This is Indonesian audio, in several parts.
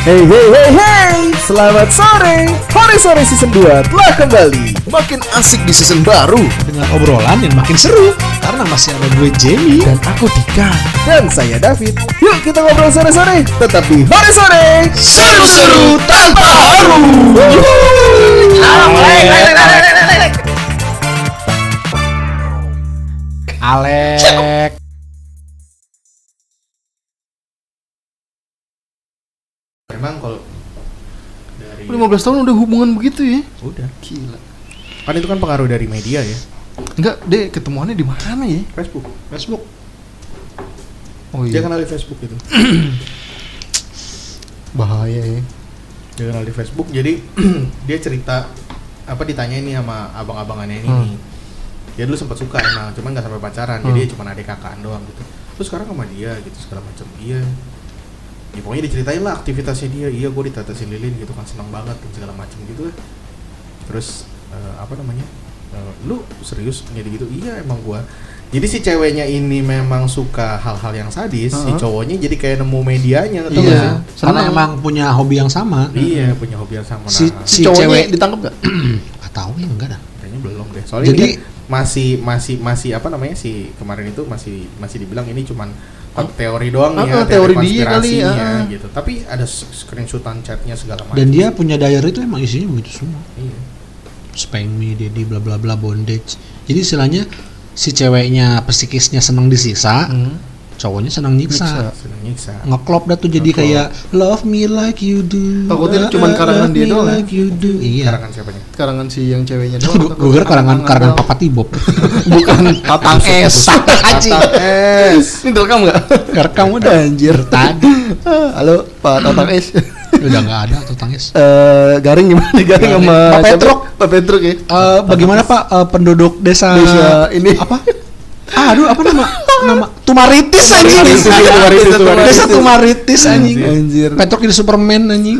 Hey hey hey hey. Selamat sore. Hari Sore Season 2 telah kembali. Makin asik di season baru. Dengan obrolan yang makin seru. Karena masih ada gue Jamie. Dan aku Dika. Dan saya David. Yuk kita ngobrol sore-sore. Tetap di Hari Sore. Seru-seru tanpa haru. Alek 15 tahun udah hubungan begitu ya. Udah. Gila. Kan itu kan pengaruh dari media ya. Enggak, deh ketemuannya di mana ya? Facebook. Facebook. Oh Dia iya, kenal di Facebook gitu. Bahaya ya. Dia kenal di Facebook Jadi dia cerita Apa ditanya ini sama abang-abangannya ini Hmm. Dia dulu sempat suka emang Cuman gak sampai pacaran. Hmm. Jadi cuma adik kakaan doang gitu. Terus sekarang sama dia gitu segala macam. Iya ya pokoknya diceritain lah aktivitasnya dia iya gue ditetesin lilin gitu kan senang banget dan segala macam gitu lah terus eh, apa namanya eh, lu serius jadi gitu iya emang gua jadi si ceweknya ini memang suka hal-hal yang sadis si Uh-huh. cowoknya jadi kayak nemu medianya gak Iya, sih? karena Senang. emang punya hobi yang sama. iya punya hobi yang sama Si- nah, Si, Si cowoknya cewek. ditangkap gak? Gak tahu ya enggak dah. kayaknya belum deh soalnya Jadi- ini kan masih masih masih apa namanya si kemarin itu masih masih dibilang ini cuman teori doang nih Ah, ya ah, teori dia kali, ah. gitu tapi ada screenshotan chatnya segala macam Dan dia punya diary itu emang isinya begitu semua. iya. Spank me, daddy, bla bla bla, bondage. Jadi istilahnya si ceweknya psikisnya senang disiksa, Hmm. Cowoknya senang nyiksa. seneng nyiksa Ngeklop dah tuh jadi Ngeklop. kayak love me like you do. Takutnya ah, karangan dia doang? Like you do. Iya. karangan siapanya Karangan si yang ceweknya Gue gue kira karangan karangan Papa Tibob. Bukan Tatang S Anjing. S Ini direkam gak? Kerekam udah Anjir tadi. Halo Pak Tatang S Udah nggak ada tuh tangis. Eh, Garing gimana? Garing Garing. sama Pak? Petruk. Pak Petruk ya Eh, bagaimana Pak eh, penduduk desa, Desa ini. apa? Ah, aduh apa nama nama Tumaritis anjing. Tumaritis, Tumaritis, Tumaritis. Desa Tumaritis anjing. Anjir Petruk jadi Superman anjing.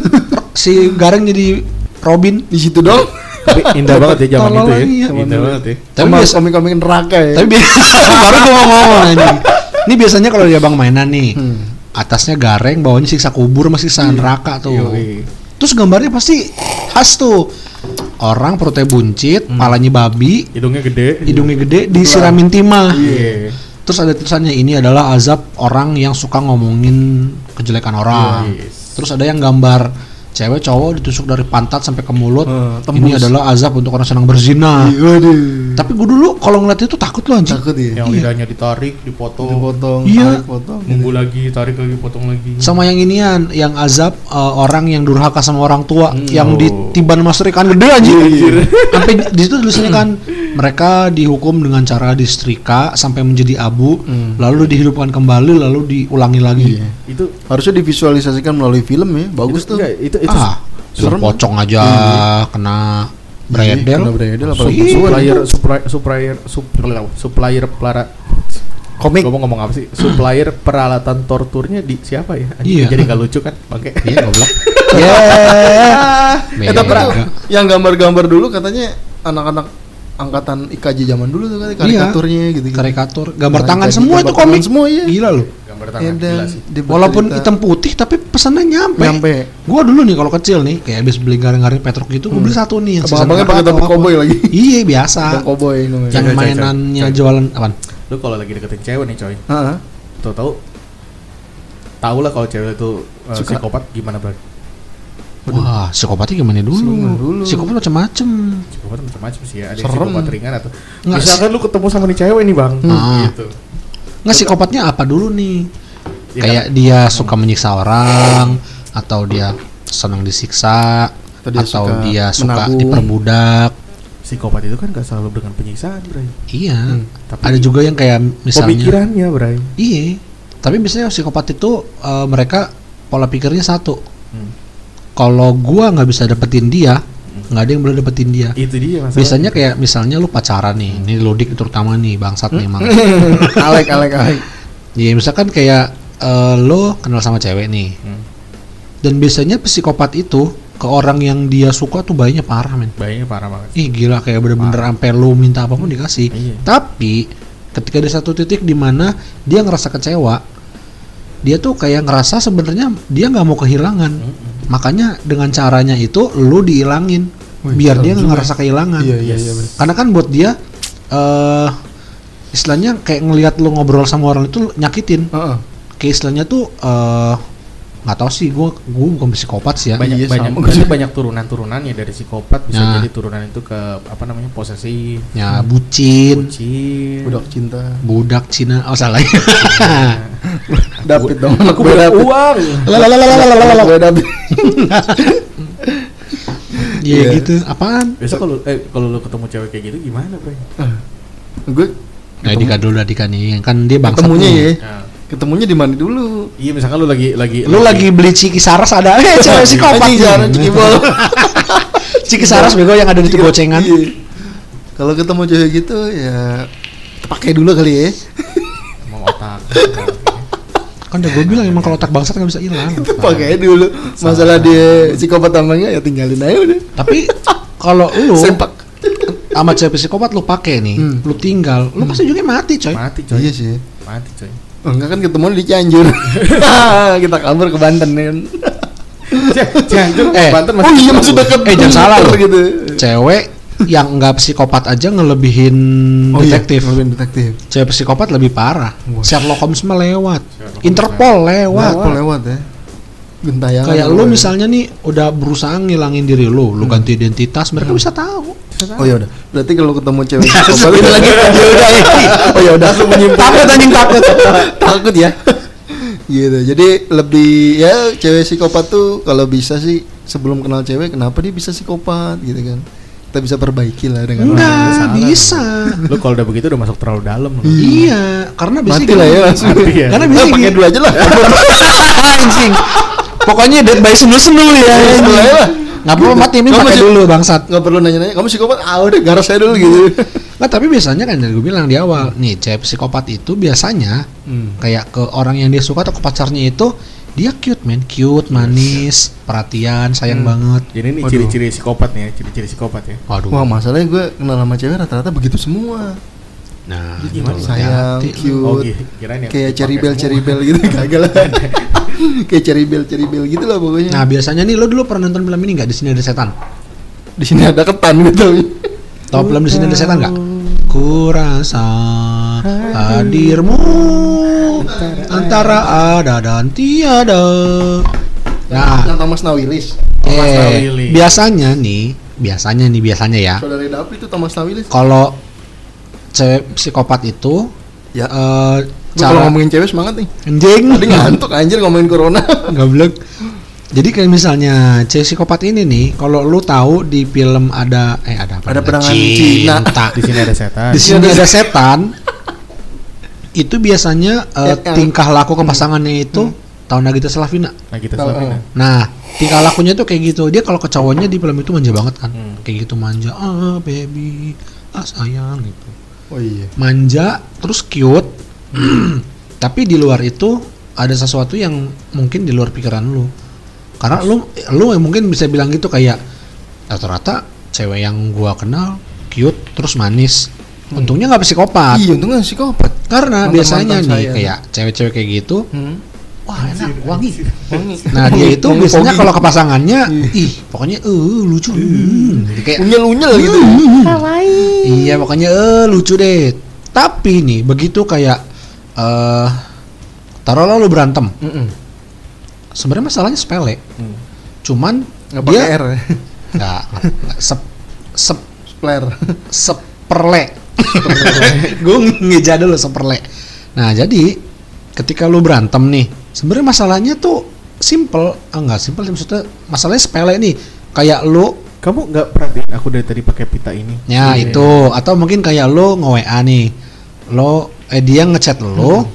si Gareng jadi Robin. Di situ dong Tapi indah banget ya zaman itu ya. lagi ya. Indah banget ya. Tapi biasa, komik-komik neraka ya tapi baru gua mau ngomong anjing. Ini biasanya kalau di abang mainan nih, Hmm. atasnya gareng, bawahnya siksa kubur, masih siksa neraka tuh. Terus gambarnya pasti khas tuh. Orang perutnya buncit, palanya babi, Hidungnya gede. hidungnya gede, disiramin timah. Iya. Terus ada tulisannya ini adalah azab orang yang suka ngomongin kejelekan orang. Yes. Terus ada yang gambar cewek cowok ditusuk dari pantat sampai ke mulut. Eh, ini adalah azab untuk orang senang berzina. Waduh Tapi gue dulu kalau ngeliat itu takut loh anjing. Takut ya Yang Iya. lidahnya ditarik, dipotong, Dipotong Iya. tarik, potong nunggu lagi, tarik lagi, potong lagi. Sama yang inian, yang azab eh, orang yang durhaka sama orang tua, yang Oh. ditiban masuk ikan gede anjing. Iya, Sampai di situ tulisannya kan mereka dihukum dengan cara disetrika sampai menjadi abu, Hmm. lalu dihidupkan kembali, lalu diulangi lagi. Iya. Itu Harusnya divisualisasikan melalui film ya Bagus itu, tuh enggak, itu itu ah, serem. pocong aja kena Iya, bredel. kena bredel, apalagi Iya. supplier supplier supplier supplier supplier pelara Komik ngomong ngomong apa sih supplier peralatan torturnya di siapa ya Iya. jadi gak lucu kan pakai Iya goblok. Ya. Tapi Beda. tuh, yang gambar-gambar dulu katanya anak-anak angkatan IKJ zaman dulu tuh kan karikaturnya gitu. -gitu. Karikatur, gambar Nah, tangan dikaji semua gambar itu komik. tangan semua, iya. Gila lu. gambar Ya, tangan dan gila sih Walaupun bercerita. hitam putih tapi pesannya nyampe. Nyampe. Gua dulu nih kalau kecil nih kayak habis beli garing-garing Petruk gitu, gua beli satu nih yang Abang-abangnya pakai topi apa. koboi lagi. Iya, biasa. Koboi namanya. Yang Coy, coy, coy, mainannya coy. jualan apaan? lu kalau lagi deketin cewek nih coy Heeh. tau tahu tahu lah kalau cewek itu uh, Suka. psikopat gimana bro Wah, psikopatnya gimana dulu? Dulu? Psikopat macam-macam. psikopat macam-macam sih ya ada Serem. psikopat ringan atau Nggak, misalkan lu ketemu sama nih cewek nih bang Hmm. gitu Nggak psikopatnya apa dulu nih? Ya kayak dia suka menyiksa orang atau dia senang disiksa Atau dia atau suka dia suka menabung. diperbudak. psikopat itu kan gak selalu dengan penyiksaan bray Iya. tapi Ada juga yang kayak misalnya pemikirannya bray Iya. Tapi biasanya psikopat itu eh, mereka pola pikirnya satu. Hmm. Kalau gua nggak bisa dapetin dia, nggak ada yang boleh dapetin dia. itu dia masalah Biasanya kayak misalnya lu pacaran nih, ini Ludik terutama nih bangsat nih emang. alek alek alek. Iya misalkan kayak eh, lo kenal sama cewek nih, Hmm. dan biasanya psikopat itu ke orang yang dia suka tuh bayinya parah men. bayinya parah banget Ih gila kayak bener-bener sampai lu minta apa pun dikasih. Iya. Tapi ketika ada satu titik di mana dia ngerasa kecewa, dia tuh kayak ngerasa sebenarnya dia nggak mau kehilangan. Mm-mm. Makanya dengan caranya itu lu diilangin Wih, biar dia nggak juga. ngerasa kehilangan Iya iya iya. bener. karena kan buat dia eh istilahnya kayak ngelihat lu ngobrol sama orang itu nyakitin Heeh. kayak istilahnya tuh eh nggak tahu sih gue gue bukan psikopat sih ya. Banyak Iya, banyak berarti banyak turunan turunannya dari psikopat. Bisa Nah. jadi turunan itu ke apa namanya posesif ya bucin. Bucin. Budak cinta. budak Cina. Oh salah. Ya David dong. aku David. uang. Lalalalalalala. Gue David. Iya. gitu. Apaan? Besok kalau eh kalau lu ketemu cewek kayak gitu gimana bro? Gue nah Dika dulu lah Dika nih kan dia bangsat ketemunya ya. Ketemunya di mana dulu? iya misalkan lu lagi lagi lu lagi beli ciki saras ada eh cewek psikopat Anjing, nih. jangan cikibol. ciki saras bego yang ada di tuh gocengan Iya. Kalau ketemu cewek gitu ya pakai dulu kali ya. mau otak kan udah gue bilang emang kalau otak bangsat nggak bisa hilang Itu pakai dulu. Masalah dia psikopat tamangnya ya tinggalin aja udah. tapi kalau lu Sempak. sama cewek psikopat lu pakai nih Hmm. lu tinggal lu pasti juga mati coy mati coy Iya sih. mati coy Oh, enggak kan ketemu di Cianjur. Kita kabur ke Banten kan. Cianjur Eh, Banten Oh iya masih dekat. Eh, jangan salah loh. gitu. cewek yang nggak psikopat aja ngelebihin Oh iya, detektif ngelebihin detektif. cewek psikopat lebih parah Wah. Sherlock Holmes mah lewat Sherlock Holmes Interpol lewat Lewat, lewat ya. Gentayangan. kayak lu lewat ya. misalnya nih udah berusaha ngilangin diri lu lu ganti identitas mereka bisa tahu Oh ya udah. Berarti kalau ketemu cewek psikopat ini lagi ya udah ya. Oh ya udah langsung menyimpulkan. takut anjing takut takut ya. gitu. Jadi lebih ya cewek psikopat tuh kalau bisa sih sebelum kenal cewek kenapa dia bisa psikopat gitu kan. Kita bisa perbaiki lah dengan enggak bisa lu kalau udah begitu udah masuk terlalu dalam lu. iya karena biasanya Mati lah ya langsung. Ya. Karena biasanya pakai dua aja lah. anjing pokoknya dead by senul senul ya lah. nggak perlu mati ini pakai dulu bangsat. Nggak perlu nanya-nanya, kamu psikopat? Ah udah garas saya dulu gitu. Nggak, tapi biasanya kan yang gue bilang di awal nih cewek psikopat itu biasanya kayak ke orang yang dia suka atau ke pacarnya itu dia cute men cute manis perhatian sayang banget. Jadi ini ciri-ciri psikopat nih ciri-ciri psikopat ya. Waduh. Wah masalahnya gue kenal sama cewek rata-rata begitu semua. Nah gitu, gimana? Sayang, cute. oh gi- kirain yang Kayak cherry bell, cherry bell gitu kagak lah. Kayak cherry bell, cherry bell gitu lah pokoknya. nah biasanya nih lo dulu pernah nonton film ini nggak di sini ada setan di sini ada ketan gitu. tau film di sini ada setan nggak kurasa hadirmu antara ada dan tiada nah Yang Thomas Nawilis. Eh, biasanya nih biasanya nih biasanya ya Saudara Dapri itu Thomas Nawilis. kalau cewek psikopat itu Ya. eh Gua kalau cara ngomongin cewek semangat nih. anjing. Tadi ngantuk anjir ngomongin corona. goblok. Jadi kayak misalnya cewek psikopat ini nih kalau lu tahu di film ada eh ada apa Ada perangan Cina. Di sini ada setan. Di sini ada setan. Itu biasanya yang- tingkah laku ke pasangannya itu tahun Nagita Slavina. Nah kita Tahu, Slavina. nah tingkah lakunya tuh kayak gitu. Dia kalau ke cowoknya di film itu manja banget kan. Hmm. kayak gitu manja ah baby ah sayang gitu Oh iya. manja terus cute tapi di luar itu ada sesuatu yang mungkin di luar pikiran lu karena lu lu mungkin bisa bilang gitu kayak rata-rata cewek yang gua kenal cute terus manis untungnya nggak psikopat Iya, untungnya psikopat. karena Mantan-mantan biasanya nih kayak cewek-cewek kayak gitu Hmm. Wah enak wangi Wangi. nah dia itu Wangi biasanya kalau ke pasangannya Iya. ih pokoknya eh lucu hmm. Jadi kayak unyel-unyel gitu. Iya pokoknya eh lucu deh. Tapi nih begitu kayak eh taruhlah lu berantem. Heeh. Sebenarnya masalahnya sepele. Hmm. Cuman Enggak pakai dia R. ya. nggak nggak sep sep Spler. seperle. Gue ngeja dulu seperle. Nah jadi ketika lu berantem nih, sebenarnya masalahnya tuh simple, ah, enggak simple maksudnya masalahnya sepele nih. Kayak lu kamu nggak perhatiin aku dari tadi pakai pita ini Ya Iya. itu atau mungkin kayak lo nge-WA nih. Lo eh dia ngechat lo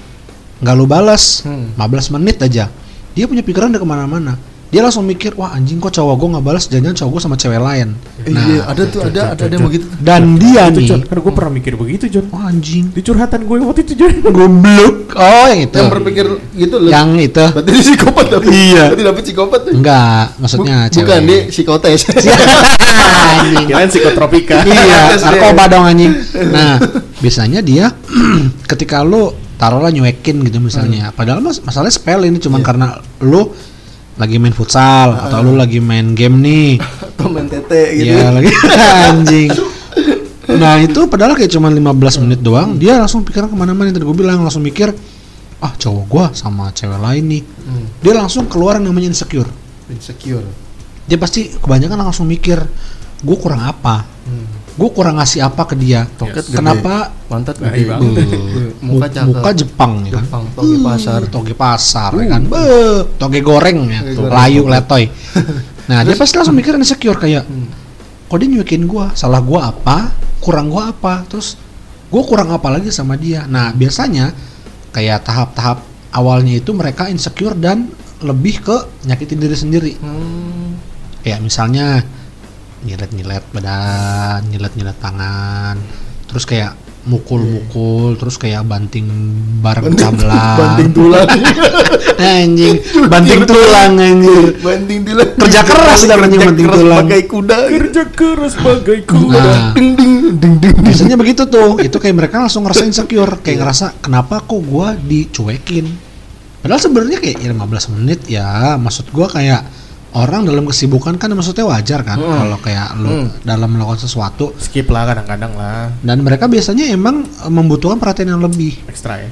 nggak lo balas Hmm. 15 menit aja. Dia punya pikiran udah ke mana-mana. Dia langsung mikir, wah anjing kok cowok gue nggak balas, jangan cowok gue sama cewek lain. Eh, Nah, iya, ada tuh, ada ada ada yang begitu. dan dia nih, kan gue pernah mikir begitu John wah anjing, di curhatan gue waktu itu John goblok. Oh yang itu, Yang berpikir gitu loh. yang itu, Berarti dia psikopat tapi. Iya. Berarti dapet psikopat tuh. enggak, maksudnya cewek. Bukan dia psikotes. anjing. kirain psikotropika iya, deh. narkoba dong anjing. Nah, biasanya dia ketika lu taruhlah nyuekin gitu misalnya. Padahal mas masalahnya sepele ini cuman Iya. karena lu lagi main futsal atau lu lagi main game nih Atau main tete gitu. Iya lagi anjing. Nah itu padahal kayak cuma 15 menit doang, dia langsung pikiran ke mana-mana yang tadi gue bilang langsung mikir, ah cowok gua sama cewek lain nih. Hmm. Dia langsung keluar yang namanya insecure. Insecure. Dia pasti kebanyakan langsung mikir, gue kurang apa? Hmm. Gue kurang ngasih apa ke dia? Gede. Kenapa? Pantat gede. iya Muka Muka, cakep. muka Jepang ya kan? Jepang, toge pasar. toge pasar ya kan Beuh, toge goreng ya Toge layu letoy nah dia pasti langsung mikir insecure kayak Hmm. kok dia nyuekin gua salah gua apa kurang gua apa terus gua kurang apa lagi sama dia nah biasanya kayak tahap-tahap awalnya itu mereka insecure dan lebih ke nyakitin diri sendiri Hmm. kayak misalnya nyilet-nyilet badan nyilet-nyilet tangan terus kayak mukul-mukul terus kayak banting bareng sebelah Banting tulang. anjing banting tulang anjir Banting tulang. Kerja keras anjing Kerja banting keras tulang. Pakai kuda. Kerja keras bagai kuda. nah Ding ding ding ding. biasanya begitu tuh itu kayak mereka langsung ngerasa insecure kayak ngerasa kenapa kok gua dicuekin padahal sebenarnya kayak ya 15 menit ya maksud gua kayak orang dalam kesibukan kan maksudnya wajar kan Hmm. kalau kayak lu Hmm. dalam melakukan sesuatu Skip lah kadang-kadang lah. dan mereka biasanya emang eh, membutuhkan perhatian yang lebih Ekstra ya.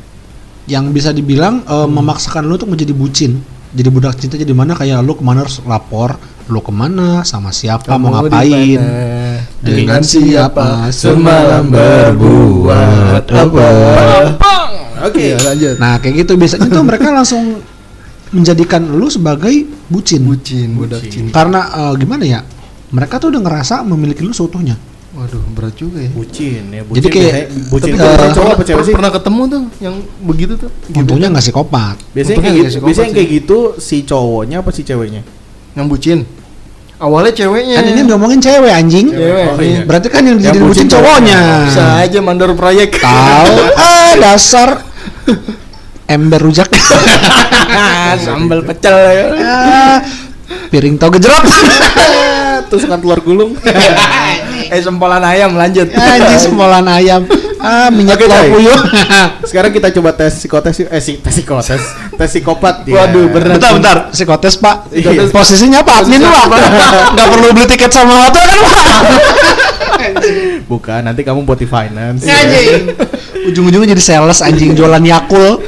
yang bisa dibilang eh, memaksakan lu untuk menjadi bucin jadi budak cinta jadi mana kayak lu ke mana harus lapor lu ke mana sama siapa mau Kamu ngapain di mana? Dengan siapa semalam berbuat apa? Oke. Iya, lanjut. nah kayak gitu biasanya tuh mereka langsung menjadikan lu sebagai bucin Bucin, budak Bucin. cinta. karena eh, gimana ya mereka tuh udah ngerasa memiliki lu seutuhnya Waduh, berat juga ya. Bucin ya. Bucin Jadi kayak- biasanya- bucin Tapi eh, cowok apa cewek sih? pernah ketemu tuh yang begitu tuh? Gitu. untungnya nggak psikopat Biasanya kayak gitu, psikopat biasanya sih. kayak gitu si cowoknya apa si ceweknya? Yang bucin. Awalnya ceweknya. kan ini ngomongin cewek anjing Cewek. Oh, iya. berarti kan yang jadi bucin bucin cowoknya Bisa aja mandor proyek. tahu ah dasar ember rujak Sambal pecel ya. Ah, piring tau gejrot Tusukan telur gulung. eh sempolan ayam lanjut. anjing sembolan ayam ah minyak telur Coy. puyuh Sekarang kita coba tes psikotes eh si, tes psikotes, tes psikopat ya. Waduh, berat. bentar bentar psikotes pak Iya. posisinya apa admin apa nggak perlu beli tiket sama hotel kan pak Bukan, nanti kamu buat di finance. anjing ujung-ujungnya jadi sales anjing jualan yakul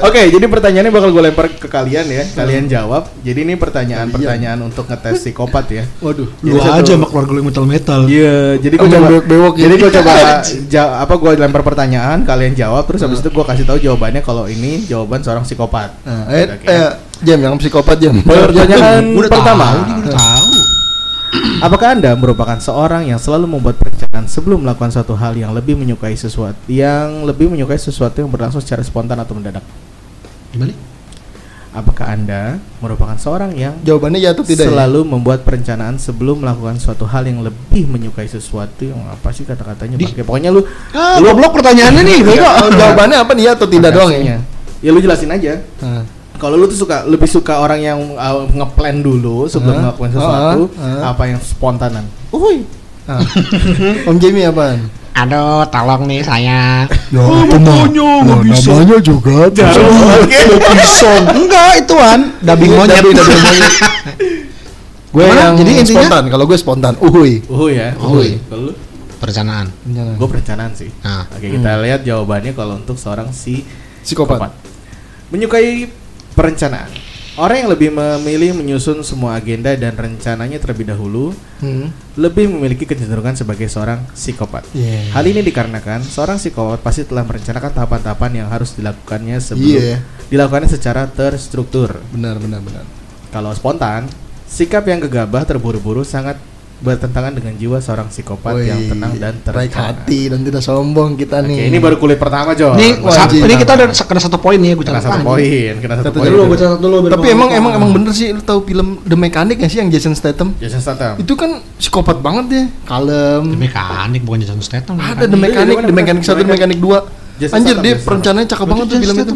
Oke, jadi pertanyaannya bakal gue lempar ke kalian ya. Kalian jawab. Jadi ini pertanyaan-pertanyaan untuk ngetes psikopat ya. Waduh. lu Jadi aja sama keluarga lu metal metal Iya, jadi gue coba ya. Jadi gue coba ja- apa gue lempar pertanyaan, kalian jawab terus habis itu gue kasih tahu jawabannya kalau ini jawaban seorang psikopat. Nah, eh, eh, jam yang psikopat jam. Pertanyaan pertama. tahu, dia udah tahu Apakah Anda merupakan seorang yang selalu membuat perencanaan sebelum melakukan suatu hal yang lebih menyukai sesuatu yang lebih menyukai sesuatu yang berlangsung secara spontan atau mendadak? gimana Apakah Anda merupakan seorang yang Jawabannya ya atau tidak? ya? selalu membuat perencanaan sebelum melakukan suatu hal yang lebih menyukai sesuatu yang apa sih kata-katanya pakai pokoknya lu ah goblok pertanyaannya nih bego Oh, jawabannya apa nih ya atau tidak doang ya? Bagasinya. ya lu jelasin aja Nah, kalau lu tuh suka lebih suka orang yang uh, ngeplan dulu sebelum Hah? melakukan sesuatu Hah? Hah? apa yang spontanan uhuy nah. Om Jamie apaan? aduh tolong nih saya Ya, namanya namanya juga Pisong enggak ituan dubbing Iya, monyet dubbing- dubbing monyet. Gue yang Jadi intinya- spontan. Kalau gue spontan, uhuy. uhuy ya Uhuy. kalau lu perencanaan gue perencanaan sih nah oke kita lihat jawabannya kalau untuk seorang si Psikopat. menyukai perencanaan orang yang lebih memilih menyusun semua agenda dan rencananya terlebih dahulu Hmm. lebih memiliki kecenderungan sebagai seorang psikopat Iya. Hal ini dikarenakan seorang psikopat pasti telah merencanakan tahapan-tahapan yang harus dilakukannya sebelum Iya. dilakukannya secara terstruktur. Benar, benar, benar. Kalau spontan, sikap yang gegabah terburu-buru sangat bertentangan dengan jiwa seorang psikopat Woi, yang tenang dan baik terencana. hati dan tidak sombong kita Oke, nih. ini baru kulit pertama, Jo. ini anjing. ini kita udah kena satu poin nih gue kena catat satu poin, kena satu Satu poin. dulu gue catat dulu Tapi emang emang emang bener sih lu tahu film The Mechanic gak sih yang Jason Statham? Jason Statham. Itu kan psikopat banget dia, kalem. The mekanik bukan Jason Statham Ada The Iya, Mechanic, iya, The bener, Mechanic bener. 1, The Mechanic 2. Jason Anjir dia perencananya cakep banget tuh film itu.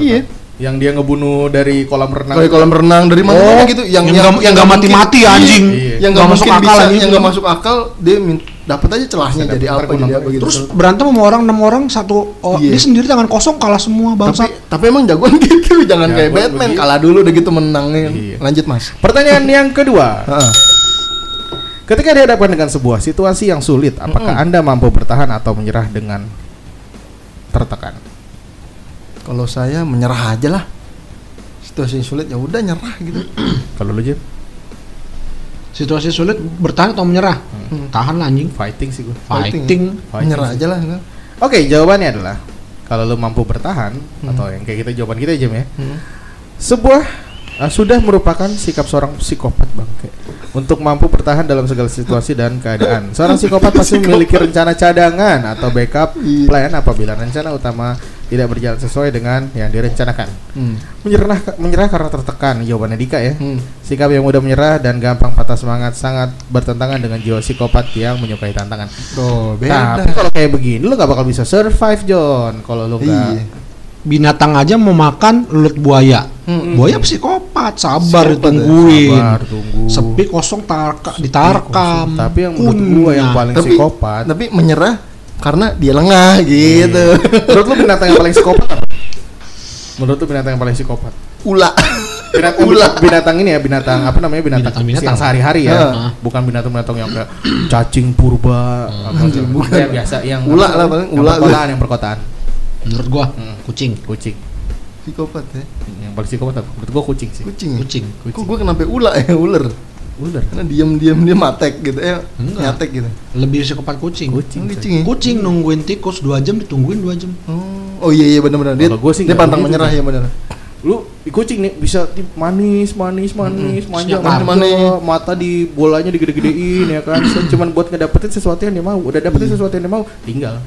Iya. Yang dia ngebunuh dari kolam renang. Dari kolam renang dari mana Oh, gitu yang yang nggak- yang nggak mungkin- mati-mati, iya, anjing. Yang Nggak masuk mungkin akal, bisa, yang nggak masuk akal dia dapat aja celahnya jadi apa jadi apa gitu. Terus berantem sama orang enam orang satu oh, Iya. dia sendiri tangan kosong kalah semua tapi bangsa. tapi emang jagoan gitu, jangan Jagoan kayak Batman begitu. kalah dulu udah gitu menangnya. Iya. Lanjut Mas. Pertanyaan yang kedua. Heeh. Ketika dihadapkan dengan sebuah situasi yang sulit, apakah Mm-mm. Anda mampu bertahan atau menyerah dengan tertekan? Kalau saya menyerah aja lah. Situasi sulit ya udah nyerah gitu. Kalau lu Jim? Situasi sulit bertahan atau menyerah? Hmm. Tahan lah anjing. Fighting sih gue. Fighting. Fighting menyerah sih. aja lah. Oke, jawabannya adalah kalau lu mampu bertahan Hmm. atau yang kayak kita jawaban kita Jim ya. Hmm. Sebuah uh, sudah merupakan sikap seorang psikopat bangke untuk mampu bertahan dalam segala situasi dan keadaan. Seorang psikopat pasti memiliki rencana cadangan atau backup Iya. plan apabila rencana utama tidak berjalan sesuai dengan yang direncanakan. Hmm. Menyerah menyerah karena tertekan, jawabannya Dika ya. Hmm. Sikap yang mudah menyerah dan gampang patah semangat sangat bertentangan dengan jiwa psikopat yang menyukai tantangan. Oh, Tapi beda. kalau kayak begini lu gak bakal bisa survive John kalau lu nggak Iya. Binatang aja mau makan lulut buaya. Hmm. Buaya psikopat, sabar Psikopat ya, ditungguin. sabar, tunggu. Sepi kosong tarka, ditarkam. Tapi yang menurut gua yang paling Tapi psikopat. tapi menyerah karena dia lengah gitu. Menurut lu binatang yang paling psikopat apa? Menurut lu binatang yang paling psikopat? Ula. Binatang, Ula. binatang ini ya, binatang apa namanya binatang, Binatang-binatang. yang sehari-hari ya, Heeh. bukan binatang-binatang yang kayak cacing purba, apa gitu. bukan. yang biasa, yang Ula apa lah, paling yang ula. perkotaan, yang perkotaan, Menurut gua Hmm. kucing. kucing, Psikopat ya. yang paling psikopat apa? Menurut gua kucing sih, Kucing. ya? Kucing. Kok gue kenapa ular ya ular? Ular, Karena diam-diam dia matek gitu ya. Enggak. Nyatek gitu. Lebih psikopat kucing. kucing, kucing ya? Kucing nungguin tikus 2 jam ditungguin 2 jam. Oh, oh iya iya benar-benar. Dia, Kalau gua sih dia pantang menyerah ya benar. lu di kucing nih bisa di manis manis manis manja Siap, manja manis. mata di bolanya digede-gedein ya kan So, cuman buat ngedapetin sesuatu yang dia mau udah dapetin sesuatu yang dia mau tinggal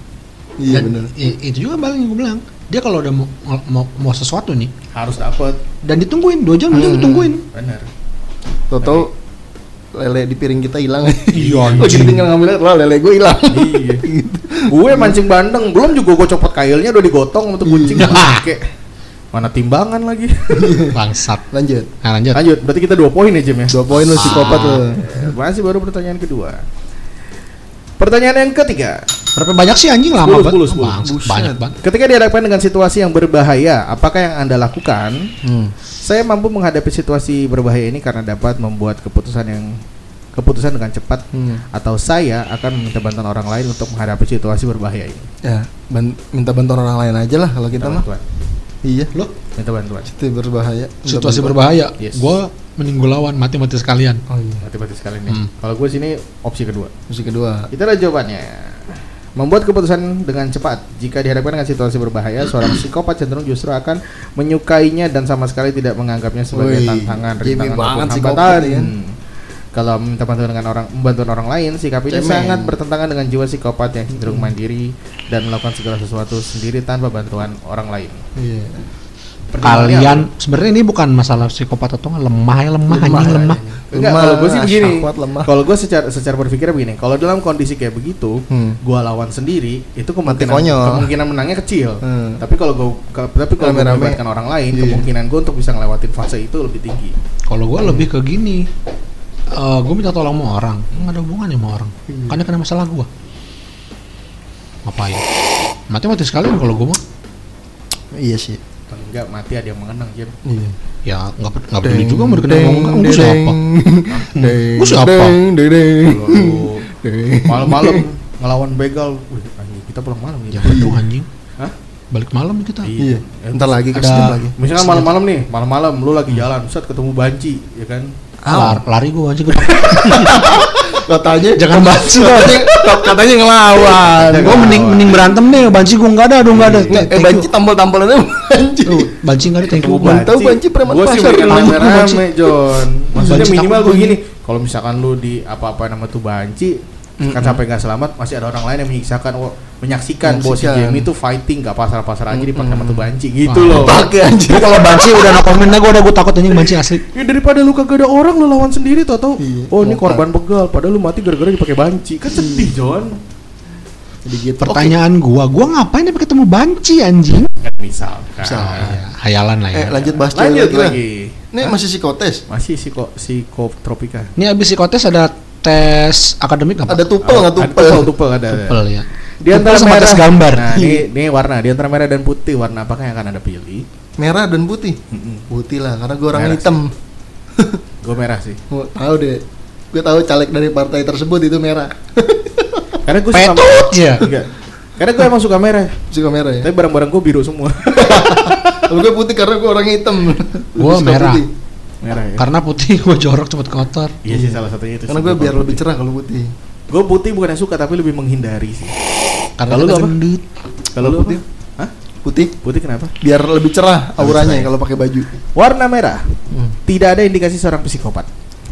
Iya Dan benar. itu juga balik yang gue bilang. Dia kalau udah mau, mau, mau sesuatu nih harus dapet dan ditungguin 2 jam dia Hmm. ditungguin. benar Tahu-tahu lele di piring kita hilang. Iya, Oh, anjing. tinggal ngambil wah lele gue hilang. iya gitu. gue mancing bandeng belum juga gue copot kailnya udah digotong untuk kucing Iya. Mana timbangan lagi Bangsat. Lanjut. Nah, lanjut. lanjut berarti kita dua poin ya Jim ya Dua poin lu psikopat lu. masih baru pertanyaan kedua pertanyaan yang ketiga Berapa banyak sih anjing lama banget? banyak banget. ketika dihadapkan dengan situasi yang berbahaya apakah yang anda lakukan Hmm. Saya mampu menghadapi situasi berbahaya ini karena dapat membuat keputusan yang keputusan dengan cepat Hmm. atau saya akan meminta bantuan orang lain untuk menghadapi situasi berbahaya ini. Ya, ban- minta bantuan orang lain aja lah kalau kita Minta mah. Iya. Lo Minta bantuan. Itu berbahaya. Minta situasi bantuan. berbahaya. Yes. Gua mending gua lawan mati-mati sekalian. Oh iya. Mati-mati sekali nih. Hmm. Kalau gue sini opsi kedua. Opsi kedua. Itulah jawabannya. Membuat keputusan dengan cepat. Jika dihadapkan dengan situasi berbahaya, seorang psikopat cenderung justru akan menyukainya dan sama sekali tidak menganggapnya sebagai Wih, tantangan, rintangan banget maupun psikopat hambatan. ya. Kalau meminta bantuan dengan orang bantuan orang lain, sikap ini Cemen. sangat bertentangan dengan jiwa psikopat yang cenderung mandiri dan melakukan segala sesuatu sendiri tanpa bantuan orang lain. Iya. Kalian sebenarnya ini bukan masalah psikopat atau lemah ya lemah, Lemah anjing lemah. Enggak, Lemah, kalau gue sih begini. Kalau gue secara secara berpikir begini, kalau dalam kondisi kayak begitu, Hmm. gua lawan sendiri, itu kemungkinan konyol. kemungkinan menangnya kecil. Hmm. Tapi kalau gue tapi kalau gue melibatkan orang lain, Iya. kemungkinan gue untuk bisa ngelewatin fase itu lebih tinggi. Kalau gua lebih ke gini. Eh gue minta tolong sama orang, nggak ada hubungannya sama orang. Iya. Karena kena masalah gua. Ngapain? Mati-mati sekalian kalau gua mah. Iya sih. Paling enggak mati ada yang mengenang, Jim. Iya. Ya nggak nggak peduli juga mau dikenal ngomong kan gua siapa? Gua siapa? malam-malam ngelawan begal, wih, anjing, kita pulang malam ya. Jangan dong anjing. Hah? Balik malam kita. Iya. Ya, Ntar lagi ke lagi. Misalkan malam-malam nih, malam-malam lu lagi jalan, set ketemu banci, ya kan? Lar- lari gua anjing. Katanya Jangan banci gua. katanya, katanya ngelawan. Gua mending mending berantem deh, banci gua nggak ada, aduh nggak ada. Eh banci you. tampol-tampolannya banci. Banci nggak ada, thank you. Tahu banci preman Gua sih pasar rame-rame, John. Maksudnya minimal gue gini, kalau misalkan lu di apa-apa nama tuh banci, kan sampai nggak selamat, masih ada orang lain yang menyiksakan, oh, menyaksikan bahwa si Menyaksikan. Jamie itu fighting, nggak pasar-pasar aja dipakai sama tuh banci, gitu Wah. loh. Pakai anjir. Gua kalau banci udah no comment dah, gua udah gua takut anjing banci asli. Ya daripada lu kagak ada orang lu lawan sendiri tau tau Iya. oh ini korban begal padahal lu mati gara-gara dipakai banci kan sedih John Jadi gitu. Pertanyaan gua, gua ngapain tapi ketemu banci anjing? kan misal Misal. Ya, hayalan lah ya. Eh, lanjut bahas lanjut lagi lagi Ini masih psikotes. masih psiko psikotropika Ini abis psikotes ada tes akademik apa? Ada tupel nggak Ada tupel? tupel, tupel ada. Tupel ya. Di antara Tupel sama tes merah gambar. Nah, ini ini warna di antara merah dan putih warna apakah yang akan Anda pilih? Merah dan putih. Mm-mm. Putih lah, karena gue orang Merah hitam. Gue merah sih. Mau tahu deh. Gue tahu caleg dari partai tersebut itu merah. Karena gue suka Petut ya. Enggak. Karena gue emang suka merah. Suka merah ya. Tapi barang-barang gue biru semua. Gue putih karena gue orang hitam. Suka merah. putih. Merah ya. Karena putih gue jorok cepet kotor. Iya sih salah satunya itu. Karena gue biar lebih cerah kalau putih. Gue putih bukan yang suka tapi lebih menghindari sih. Karena Kalau lu apa? Kalau putih? Hah? Putih Putih kenapa? biar lebih cerah auranya ya? kalau pakai baju. Warna merah Hmm. tidak ada indikasi seorang psikopat.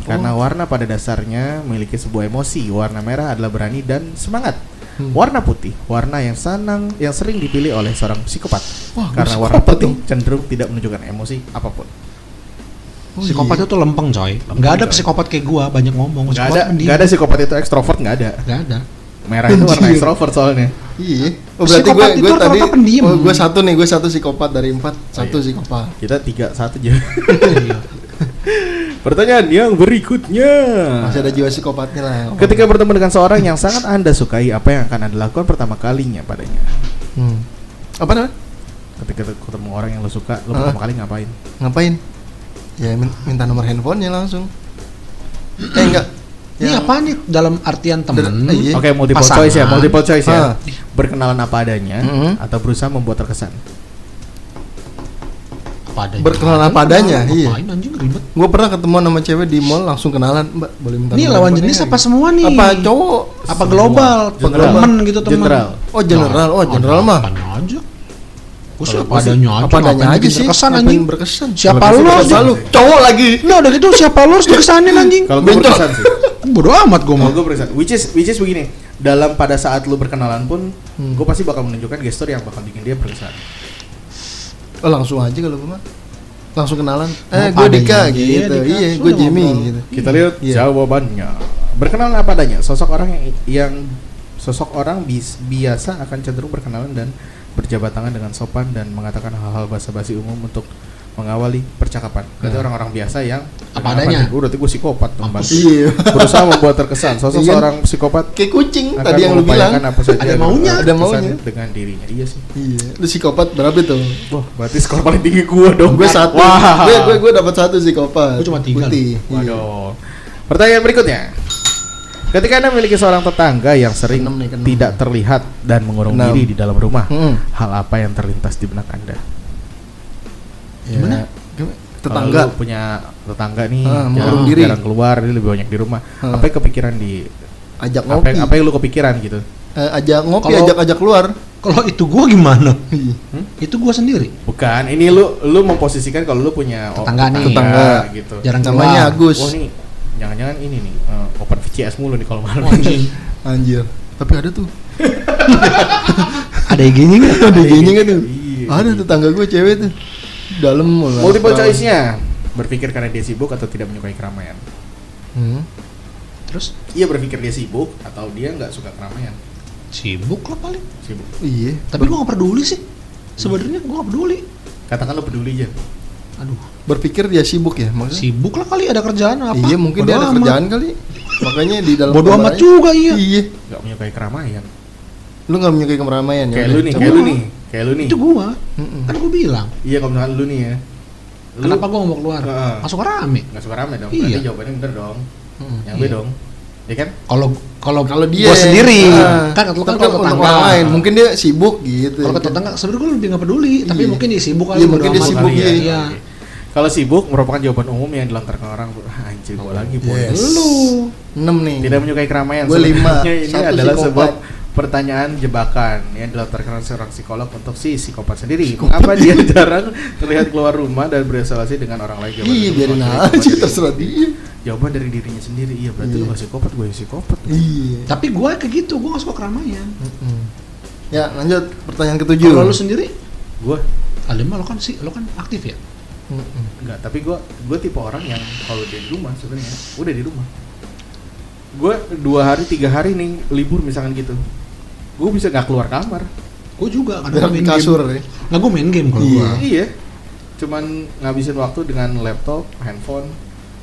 Karena warna pada dasarnya memiliki sebuah emosi. Warna merah adalah berani dan semangat. Hmm. Warna putih, warna yang senang yang sering dipilih oleh seorang psikopat. Wah, Karena warna putih dong. cenderung tidak menunjukkan emosi apa pun. Oh, Psikopat iya. itu lempeng coy. Lempeng, Nggak ada coy. psikopat kayak gua banyak ngomong. Gak ada, pendiam. gak ada psikopat itu ekstrovert nggak ada. Nggak ada. Merah itu warna ekstrovert soalnya. Iya. Oh berarti Psikopat gue itu gue tadi pendiam. oh gue satu nih gue satu psikopat dari empat satu iya. psikopat. Kita tiga satu aja. Iya. Pertanyaan yang berikutnya. Masih ada jiwa psikopatnya lah. Ketika bertemu dengan seorang yang sangat anda sukai, apa yang akan anda lakukan pertama kalinya padanya? Hmm. Apa namanya? Ketika ketemu orang yang lo suka, lo Ah. pertama kali ngapain? Ngapain? Ya min- minta nomor handphonenya langsung. Eh enggak. Ini Yang- apa nih dalam artian temen? Eh, iya. Oke, multiple Pasangan. choice ya, multiple choice ya. Ah. Berkenalan apa adanya Mhm. atau berusaha membuat terkesan. Apa adanya? Berkenalan apa adanya, iya. Ngapain anjing ribet? Gue pernah ketemu sama cewek di mall langsung kenalan, Mbak, boleh minta Ini lawan jenis nggak?" apa semua nih? Apa cowok? Apa global? Temen gitu temen. General. Oh, general. Oh, general mah. Aja. Gue sih Kalau apa adanya aja. Apa adanya aja sih? Ngapain anjing. berkesan. Siapa lu? Siapa lu? Cowok lagi. Nah udah gitu siapa lu harus dikesanin anjing. Kalau gue berkesan sih. Bodoh amat gue mau. gue berkesan, which is which is begini. Dalam pada saat lu berkenalan pun, Hmm. gue pasti bakal menunjukkan gestur yang bakal bikin dia berkesan. Oh, langsung aja kalau gue mah. Langsung kenalan. Oh, Eh, gue Dika gitu. Iya, Dika. Iya, gue Jimmy gitu. Kita lihat Iya. jawabannya. Berkenalan apa adanya. Sosok orang yang, yang sosok orang bis- biasa akan cenderung berkenalan dan berjabat tangan dengan sopan dan mengatakan hal-hal basa-basi umum untuk mengawali percakapan. Berarti Nah. orang-orang biasa yang Apa adanya. Gue berarti gue psikopat dong. Iya. Berusaha membuat terkesan. Sosok Iya. seorang psikopat Kayak kucing tadi yang lu bilang. apa saja Ada maunya. Ada maunya. dengan dirinya. Iya sih. Iya. Lu psikopat berapa tuh? Wah, berarti skor paling tinggi gue dong. Gue satu. Wah. Gue gue gue dapat satu psikopat. Gua cuma tiga Putih. Iya. Waduh. Pertanyaan berikutnya. Ketika Anda memiliki seorang tetangga yang sering Keenam nih, keenam. tidak terlihat dan mengurung Keenam. diri di dalam rumah, Hmm. hal apa yang terlintas di benak Anda? Ya. Gimana? Gimana? Kalau Tetangga. lu punya tetangga nih, Ah, jarang, mengurung diri. jarang keluar, dia lebih banyak di rumah. Ah. Apa yang kepikiran di Ajak apa ngopi. yang, apa yang lu kepikiran gitu? Eh, ajak ngopi, Kalau- ajak ajak keluar. Kalau itu gue gimana? Iya. Itu gue sendiri. Bukan, ini lu lu memposisikan kalau lu punya Tetangga nih. Tetangga. gitu. Jarang Namanya keluar. Agus. Oh nih, jangan-jangan ini nih eh, open VCS mulu nih kalau malam. Oh, anjing. Anjir. Tapi ada tuh. Ada IG-nya nggak? Ada gini kan tuh. Iya. Ada tetangga gue cewek tuh. Dalam. Multiple choice-nya. Berpikir karena dia sibuk atau tidak menyukai keramaian. Hmm. Terus Iya berpikir dia sibuk atau dia nggak suka keramaian. sibuk lah paling. Sibuk. Iya. Tapi gue gak peduli sih. Sebenarnya gue gak peduli. Katakan lo peduli aja. Aduh, Berpikir dia sibuk ya maksudnya. sibuk lah kali ada kerjaan apa? Iya mungkin Bodo dia ada amat. kerjaan kali. Makanya di dalam Bodoh amat juga iya. Iya. Nggak menyukai keramaian. Lu gak menyukai keramaian ya? kayak lu nih, kayak lu nih, kayak lu nih. Itu gua. Mm-mm. Kan gua bilang. Iya kalau misalkan lu nih ya. Lu Kenapa gua mau keluar? Heeh. Masuk rame. nggak suka rame dong. Iya. Berarti jawabannya bener dong. Mm-mm. Yang B Iya. dong. Ya kan? Kalau kalau Kalau dia gua sendiri. Ah, kan lu kan tapi kalau tetangga. orang lain mungkin dia sibuk gitu. Kalau ke tetangga sebenarnya gua lebih gak peduli, tapi Iya. mungkin dia sibuk kali. Iya, mungkin dia sibuk, ya. iya. Iya. Kalau sibuk merupakan jawaban umum yang dilontarkan orang. Ah, Anjir gua lagi boy. Yes. Lu 6 nih. Tidak menyukai keramaian. Gua lima, Sebenarnya Ini satu adalah psikopat. Pertanyaan jebakan yang dilontarkan seorang psikolog untuk si psikopat sendiri. Mengapa dia jarang terlihat keluar rumah dan bersosialisasi dengan orang lain? Jawaban Iya biarin aja terserah dia. Jawaban dari dirinya sendiri. Iya, berarti Iya. lu gak psikopat, gue psikopat. Iya. tapi gua kayak gitu, gua gak suka keramaian. Ya lanjut pertanyaan ketujuh. Kalau lu sendiri, Gue Alim lo kan sih, lo kan aktif ya? Enggak, tapi gue gue tipe orang yang kalau di rumah sebenarnya udah di rumah. Gue dua hari tiga hari nih libur misalkan gitu, gue bisa nggak keluar kamar. Gua juga kadang gua di main kasur game. ya. Nah, gua main game kalau Iya. gua. Iya, cuman ngabisin waktu dengan laptop, handphone,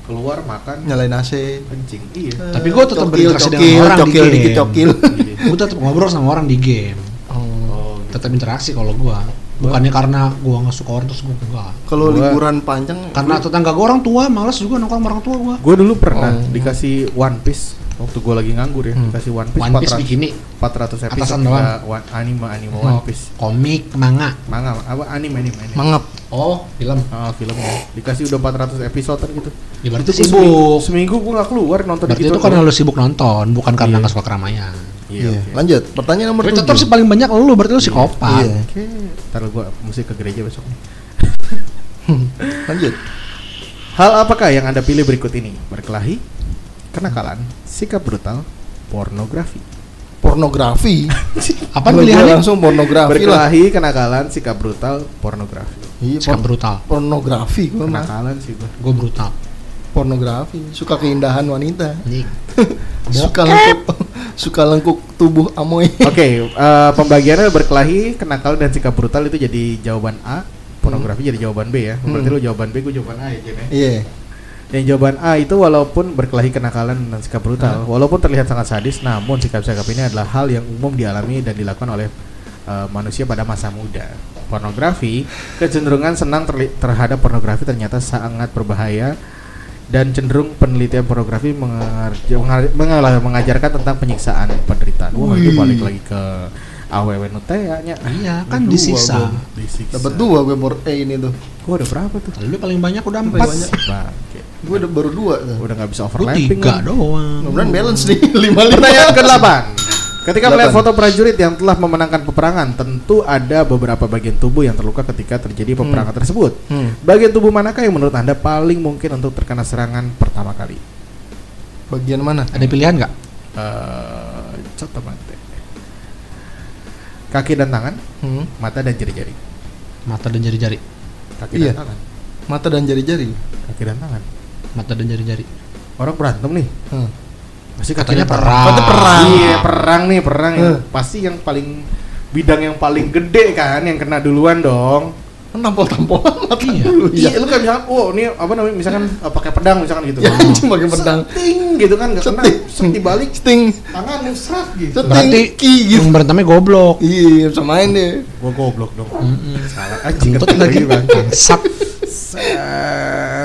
keluar makan Nyalain AC. kencing iya Tapi gua tetap Cokil, berinteraksi dengan cokil, orang di cokil, game. dikit cokil. Iya. gue tetap ngobrol sama orang di game Oh. tetap interaksi kalau gua bukannya karena gua nggak suka orang terus gua enggak Kalau Gua- liburan panjang karena tetangga gua orang tua males juga nongkrong sama orang tua gua gue dulu pernah Oh. dikasih One Piece waktu gue lagi nganggur ya Hmm. dikasih One Piece One Piece 400 bikini 400 episode Atasan doang. ya, one- anime anime One Oh, Piece komik manga manga apa anime anime anime mangap. oh film Ah, filmnya dikasih udah 400 episode gitu ya berarti Itu gua sibuk seminggu, seminggu gue gak keluar nonton berarti gitu itu karena lu sibuk nonton bukan karena Iya. nggak suka keramaian iya, Iya. oke. Lanjut. Pertanyaan nomor tujuh. tetap sih paling banyak lu berarti lu psikopat Iya. Oke, ntar gue mesti ke gereja besok nih. Lanjut. Hal apakah yang anda pilih berikut ini? Berkelahi, kenakalan, sikap brutal, pornografi. Pornografi. apa gua pilihannya Langsung pornografi lah. Berkelahi, kenakalan, sikap brutal, pornografi. Iya, sikap por- brutal pornografi gua mah. Kenakalan sih gue. gue brutal Pornografi. Suka keindahan wanita. Suka lengkuk suka lengkuk tubuh amoy. Oke, eh, pembagiannya berkelahi, kenakalan dan sikap brutal itu jadi jawaban A. Pornografi jadi jawaban B ya. Berarti Hmm. lu jawaban B, gue jawaban A ya, ya. Yang jawaban A itu walaupun berkelahi kenakalan dan sikap brutal, walaupun terlihat sangat sadis, namun sikap-sikap ini adalah hal yang umum dialami dan dilakukan oleh uh, manusia pada masa muda. Pornografi, kecenderungan senang terhadap pornografi ternyata sangat berbahaya dan cenderung penelitian pornografi mengalah- mengajarkan tentang penyiksaan penderitaan. Wah, itu balik lagi ke AWW Nutea nya. iya kan Dua disiksa gua. Disiksa. Dapat dua gue bor eh ini tuh. Gua udah berapa tuh? lu paling banyak udah empat banyak. Gue udah baru dua tuh. Udah nggak bisa overlapping. tiga lu. doang Mudah-mudahan balance nih lima lima. Pertanyaan ke-8. Ketika melihat Delapan. foto prajurit yang telah memenangkan peperangan, tentu ada beberapa bagian tubuh yang terluka ketika terjadi peperangan tersebut. Hmm. Bagian tubuh manakah yang menurut Anda paling mungkin untuk terkena serangan pertama kali? Bagian mana? ada pilihan nggak Eh, coba mate. Kaki dan tangan, Hmm. mata dan jari-jari. mata dan jari-jari Kaki Iya. dan tangan, Mata dan jari-jari. kaki dan tangan. Mata dan jari-jari Orang berantem nih, Hmm. pasti katanya dan tangan. perang Katanya perang. Iya, perang nih, perang. Eh. Pasti yang paling bidang yang paling gede kan yang kena duluan dong. Nampol-tampolan mata Iya. dulu. Iya, lu kan misalkan, oh ini apa namanya, misalkan eh, pakai pedang misalkan gitu. Ya, kan. cuma pakai pedang. Seting gitu kan, nggak kena, Seting. set dibalik Sting. tangan lu serat gitu. Seting. berarti Ki, gitu. yang berantemnya goblok Iya, samain deh. Gua goblok dong. Mm-mm. Salah anjing kata lagi bang. Set.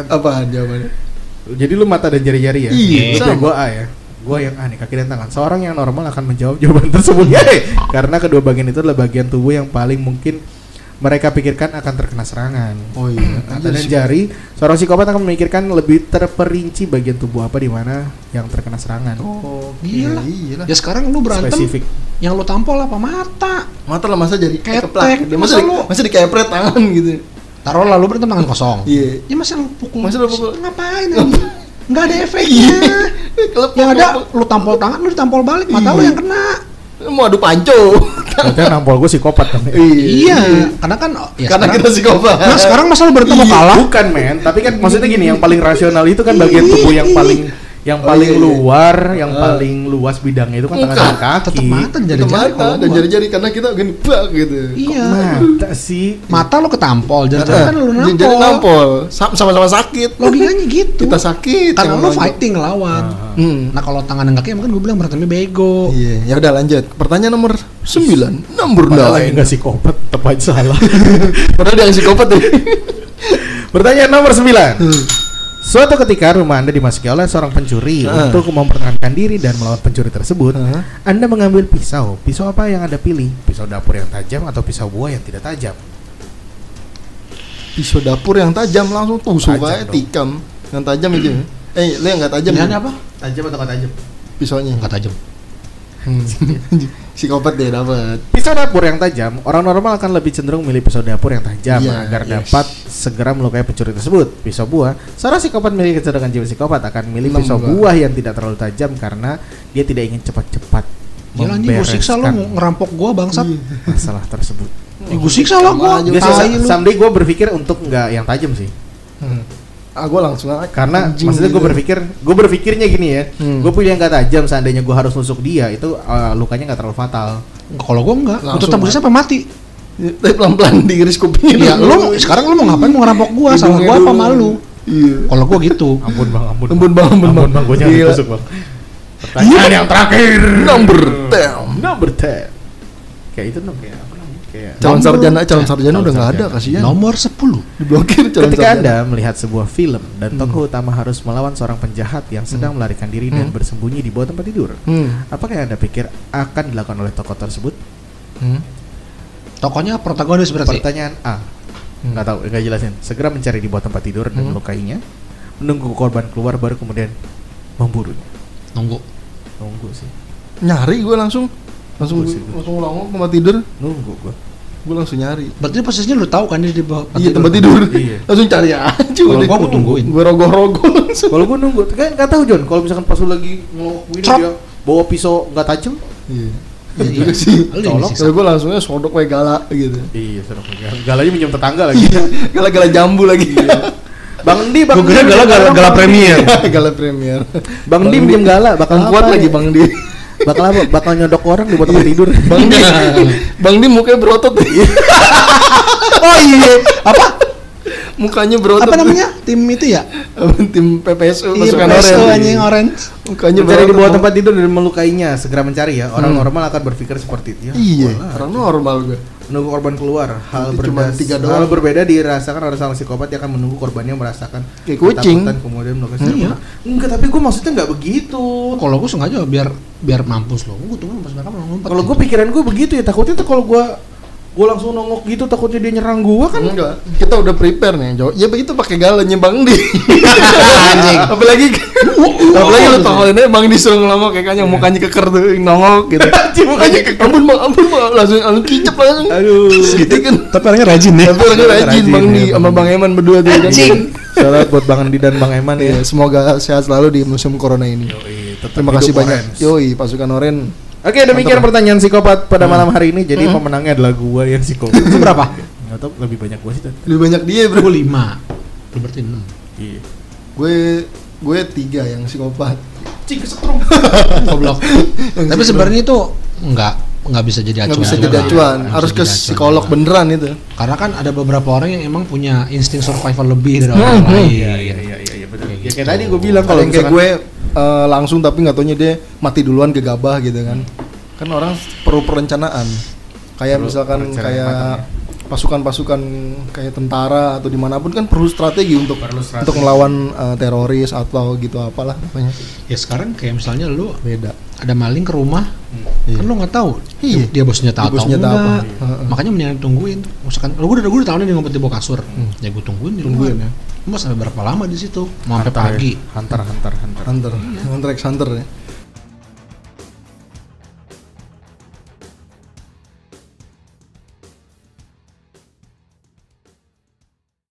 Apaan jawabannya? Jadi lu mata dan jari-jari ya? Iya, sama. gua A ya. Gua yang A nih, kaki dan tangan. Seorang yang normal akan menjawab jawaban tersebut. Yeay! Karena kedua bagian itu adalah bagian tubuh yang paling mungkin mereka pikirkan akan terkena serangan. Oh iya. Mata dan jari, seorang psikopat akan memikirkan lebih terperinci bagian tubuh apa di mana yang terkena serangan. Oh, Iyalah. Iyalah. ya sekarang lu berantem Spesifik. yang lu tampol apa mata Mata lah masa jadi Ketek. keplak. Dia Masa masa, di, lu- masa dikepret tangan gitu. Taruh lalu berantem tangan kosong Iya. ya masa lu pukul Masa lu pukul? ngapain anjing? nggak ada efeknya Kelepek, yang ada lu tampol tangan lu ditampol balik mata lu Iya. yang kena mau adu panco. Berarti nampol gue psikopat kan. iya karena kan ya Karena sekarang- kita psikopat. nah sekarang masa lu berantem mau Iya, kalah Bukan men, tapi kan maksudnya gini, yang paling rasional itu kan bagian tubuh yang paling yang Oh, paling iya, iya. luar, yang Ah. paling luas bidangnya itu kan tangan dan kaki. tetep mata dan jari-jari mata kalau dan jari-jari karena kita gini bak gitu. iya Mata sih. mata lu ketampol jari-jari kan lu nampol Jadi nampol. Sam- Sama-sama sakit. logikanya gitu Kita sakit. karena lu nonjok. fighting lawan Ah. Hmm. nah kalau tangan dan kaki emang kan gue bilang berantemnya bego Iya, ya udah lanjut. Pertanyaan nomor 9. Nomor Padahal yang 9. enggak psikopat, tetap aja salah. Padahal dia yang psikopat deh. Pertanyaan nomor 9. Suatu ketika rumah Anda dimasuki oleh seorang pencuri Ah. untuk mempertahankan diri dan melawan pencuri tersebut, Ah. Anda mengambil pisau. Pisau apa yang Anda pilih? Pisau dapur yang tajam atau pisau buah yang tidak tajam? Pisau dapur yang tajam langsung tusuk aja tikam. Yang tajam aja. Eh, lu yang nggak tajam. pilihan ya? apa Tajam atau nggak tajam? Pisaunya. nggak tajam. Psikopat deh dapat. Pisau dapur yang tajam, orang normal akan lebih cenderung milih pisau dapur yang tajam Iya, agar yes. dapat segera melukai pencuri tersebut. Pisau buah, seorang psikopat memiliki kecenderungan jiwa psikopat akan memilih Enam pisau buah. yang tidak terlalu tajam karena dia tidak ingin cepat-cepat Gila anjing gue siksa lu membereskan ngerampok gua bangsat masalah tersebut. Ya, gue siksa Dia lu. someday gue berpikir untuk nggak yang tajam sih, Hmm. Ah, gue langsung aja. karena Anjing maksudnya gue gitu. berpikir, gue berpikirnya gini ya, Hmm. gue punya yang nggak tajam, seandainya gue harus nusuk dia, itu uh, lukanya nggak terlalu fatal. Kalau gua enggak, tetap bisa sampai mati. Ya, Tapi pelan-pelan diiris kupingnya. Ya, lu sekarang lu mau ngapain mau ngerampok gua? Salah Hidungnya gua apa malu? Iya. Kalau gua gitu. Ampun bang, ampun. Ampun, Bang, ampun, ampun Bang. bang, gue jangan Gila. ditusuk bang. Pertanyaan yang terakhir. Number 10. Number 10. Kayak itu dong, kayak apa namanya? Kayak Calon Nomor- sarjana, calon sarjana Calon udah nggak ada kasihan. Nomor 10. Diblokir calon Ketika sarjana. Anda melihat sebuah film dan tokoh utama harus melawan seorang penjahat yang sedang melarikan diri dan Hmm. bersembunyi di bawah tempat tidur, Hmm. apakah yang Anda pikir akan dilakukan oleh tokoh tersebut? Hmm. Tokonya protagonis berarti. Pertanyaan A. Hmm. Nggak tahu, nggak jelasin. Segera mencari di bawah tempat tidur dan Hmm. melukainya, menunggu korban keluar baru kemudian memburunya. Nunggu. Nunggu sih, Nyari gue langsung langsung langsung ulang tempat tidur nunggu gua. Gue langsung nyari Berarti posisinya lu tahu kan dia di bawah iya tempat tidur Iya. langsung cari aja Kalau gua gua tungguin. gue rogoh-rogoh langsung Kalau gua nunggu, kan nggak tahu John. Kalau misalkan pas lu lagi Trok. dia bawa pisau nggak tajam, iya Iya, juga iya. sih Lu yang Colok. Kalau gue langsungnya sodok kayak gala gitu iya serem. Galanya minjem tetangga lagi. Iya, gala-gala jambu lagi Bang Di, Bang Gua kira Di, gala gala Bang gala Di. premier. gala premier Bang Di minjem gala, bakal Bang kuat lagi ya? bang di Bakal apa? Bakal nyodok orang di bawah tempat tidur. bang di bang di mukanya berotot Oh iya. Apa? mukanya berotot Apa namanya? Tim itu ya? tim PPSU Iya, pasukan PSU orange anjing orange. mukanya Mencari di bawah tempat tidur dan melukainya, segera mencari ya. Orang Hmm. normal akan berpikir seperti itu. Ya, iya orang normal gue menunggu korban keluar. Hal tiga hal berbeda dirasakan oleh sang psikopat yang akan menunggu korbannya merasakan Kayak kucing. ketakutan, kemudian melakukan Hmm, perlahan. Enggak, tapi gue maksudnya nggak begitu. Kalau gue sengaja biar biar mampus lo. Gue tunggu pas mereka mau ngumpet. Kalau gue pikiran gue begitu ya, takutnya tuh kalau gue gue langsung nongok gitu takutnya dia nyerang gue kan. enggak kita udah prepare nih Jo ya begitu pakai galanya bang di Anjing. apalagi apalagi lu aja bang di suruh ngelongok kayak kan yang mukanya keker tuh nongok gitu Anjing, mukanya keker. ampun bang ampun bang langsung langsung kicap langsung Aduh. gitu kan Tapi orangnya rajin ya. tapi orangnya rajin Rajin, bang di ya, sama Bang Eman berdua tuh kan Anjing. Syarat buat Bang Andi dan Bang Eman Iya, ya. semoga sehat selalu di musim corona ini Yoi, terima kasih banyak yoi pasukan oren Oke, demikian Mantap. pertanyaan psikopat pada malam hari ini. Jadi Hmm. pemenangnya adalah gua yang psikopat. Itu berapa? Enggak tahu lebih banyak gua sih tadi. lebih banyak dia bro Gue lima. Lu berarti enam. Iya. gue gue tiga yang psikopat Cing kesetrum. Goblok. Tapi sebenarnya itu enggak enggak bisa jadi acuan. nggak bisa jadi acuan Nggak harus ke acuan psikolog juga. beneran itu Karena kan ada beberapa orang yang emang punya insting survival lebih dari Hmm, orang hmm. lain. Iya, iya, iya, iya, iya, betul. Kayak Ya kayak gitu. tadi gua bilang kalau kayak gue eh, langsung tapi nggak taunya dia mati duluan gegabah gitu kan. Kan orang perlu perencanaan. Kayak Perlu misalkan kayak matang, pasukan-pasukan kayak tentara atau di mana pun kan perlu strategi untuk Perlu strategi. untuk melawan eh, teroris atau gitu apalah pokoknya. Ya sekarang kayak misalnya lu beda. ada maling ke rumah, Iya. kan lu nggak tahu Iya. dia bawa atau senjata enggak. apa. Heeh. Makanya mendingan tungguin. Misalkan lu udah gue udah tahu nih dia ngumpet di bawah kasur. Ya gue tungguin di Tungguin luar. ya. Mau sampai berapa lama di situ? Mau sampai Hunter ya. pagi. Hunter, hunter, hunter. hunter hunter x hunter ya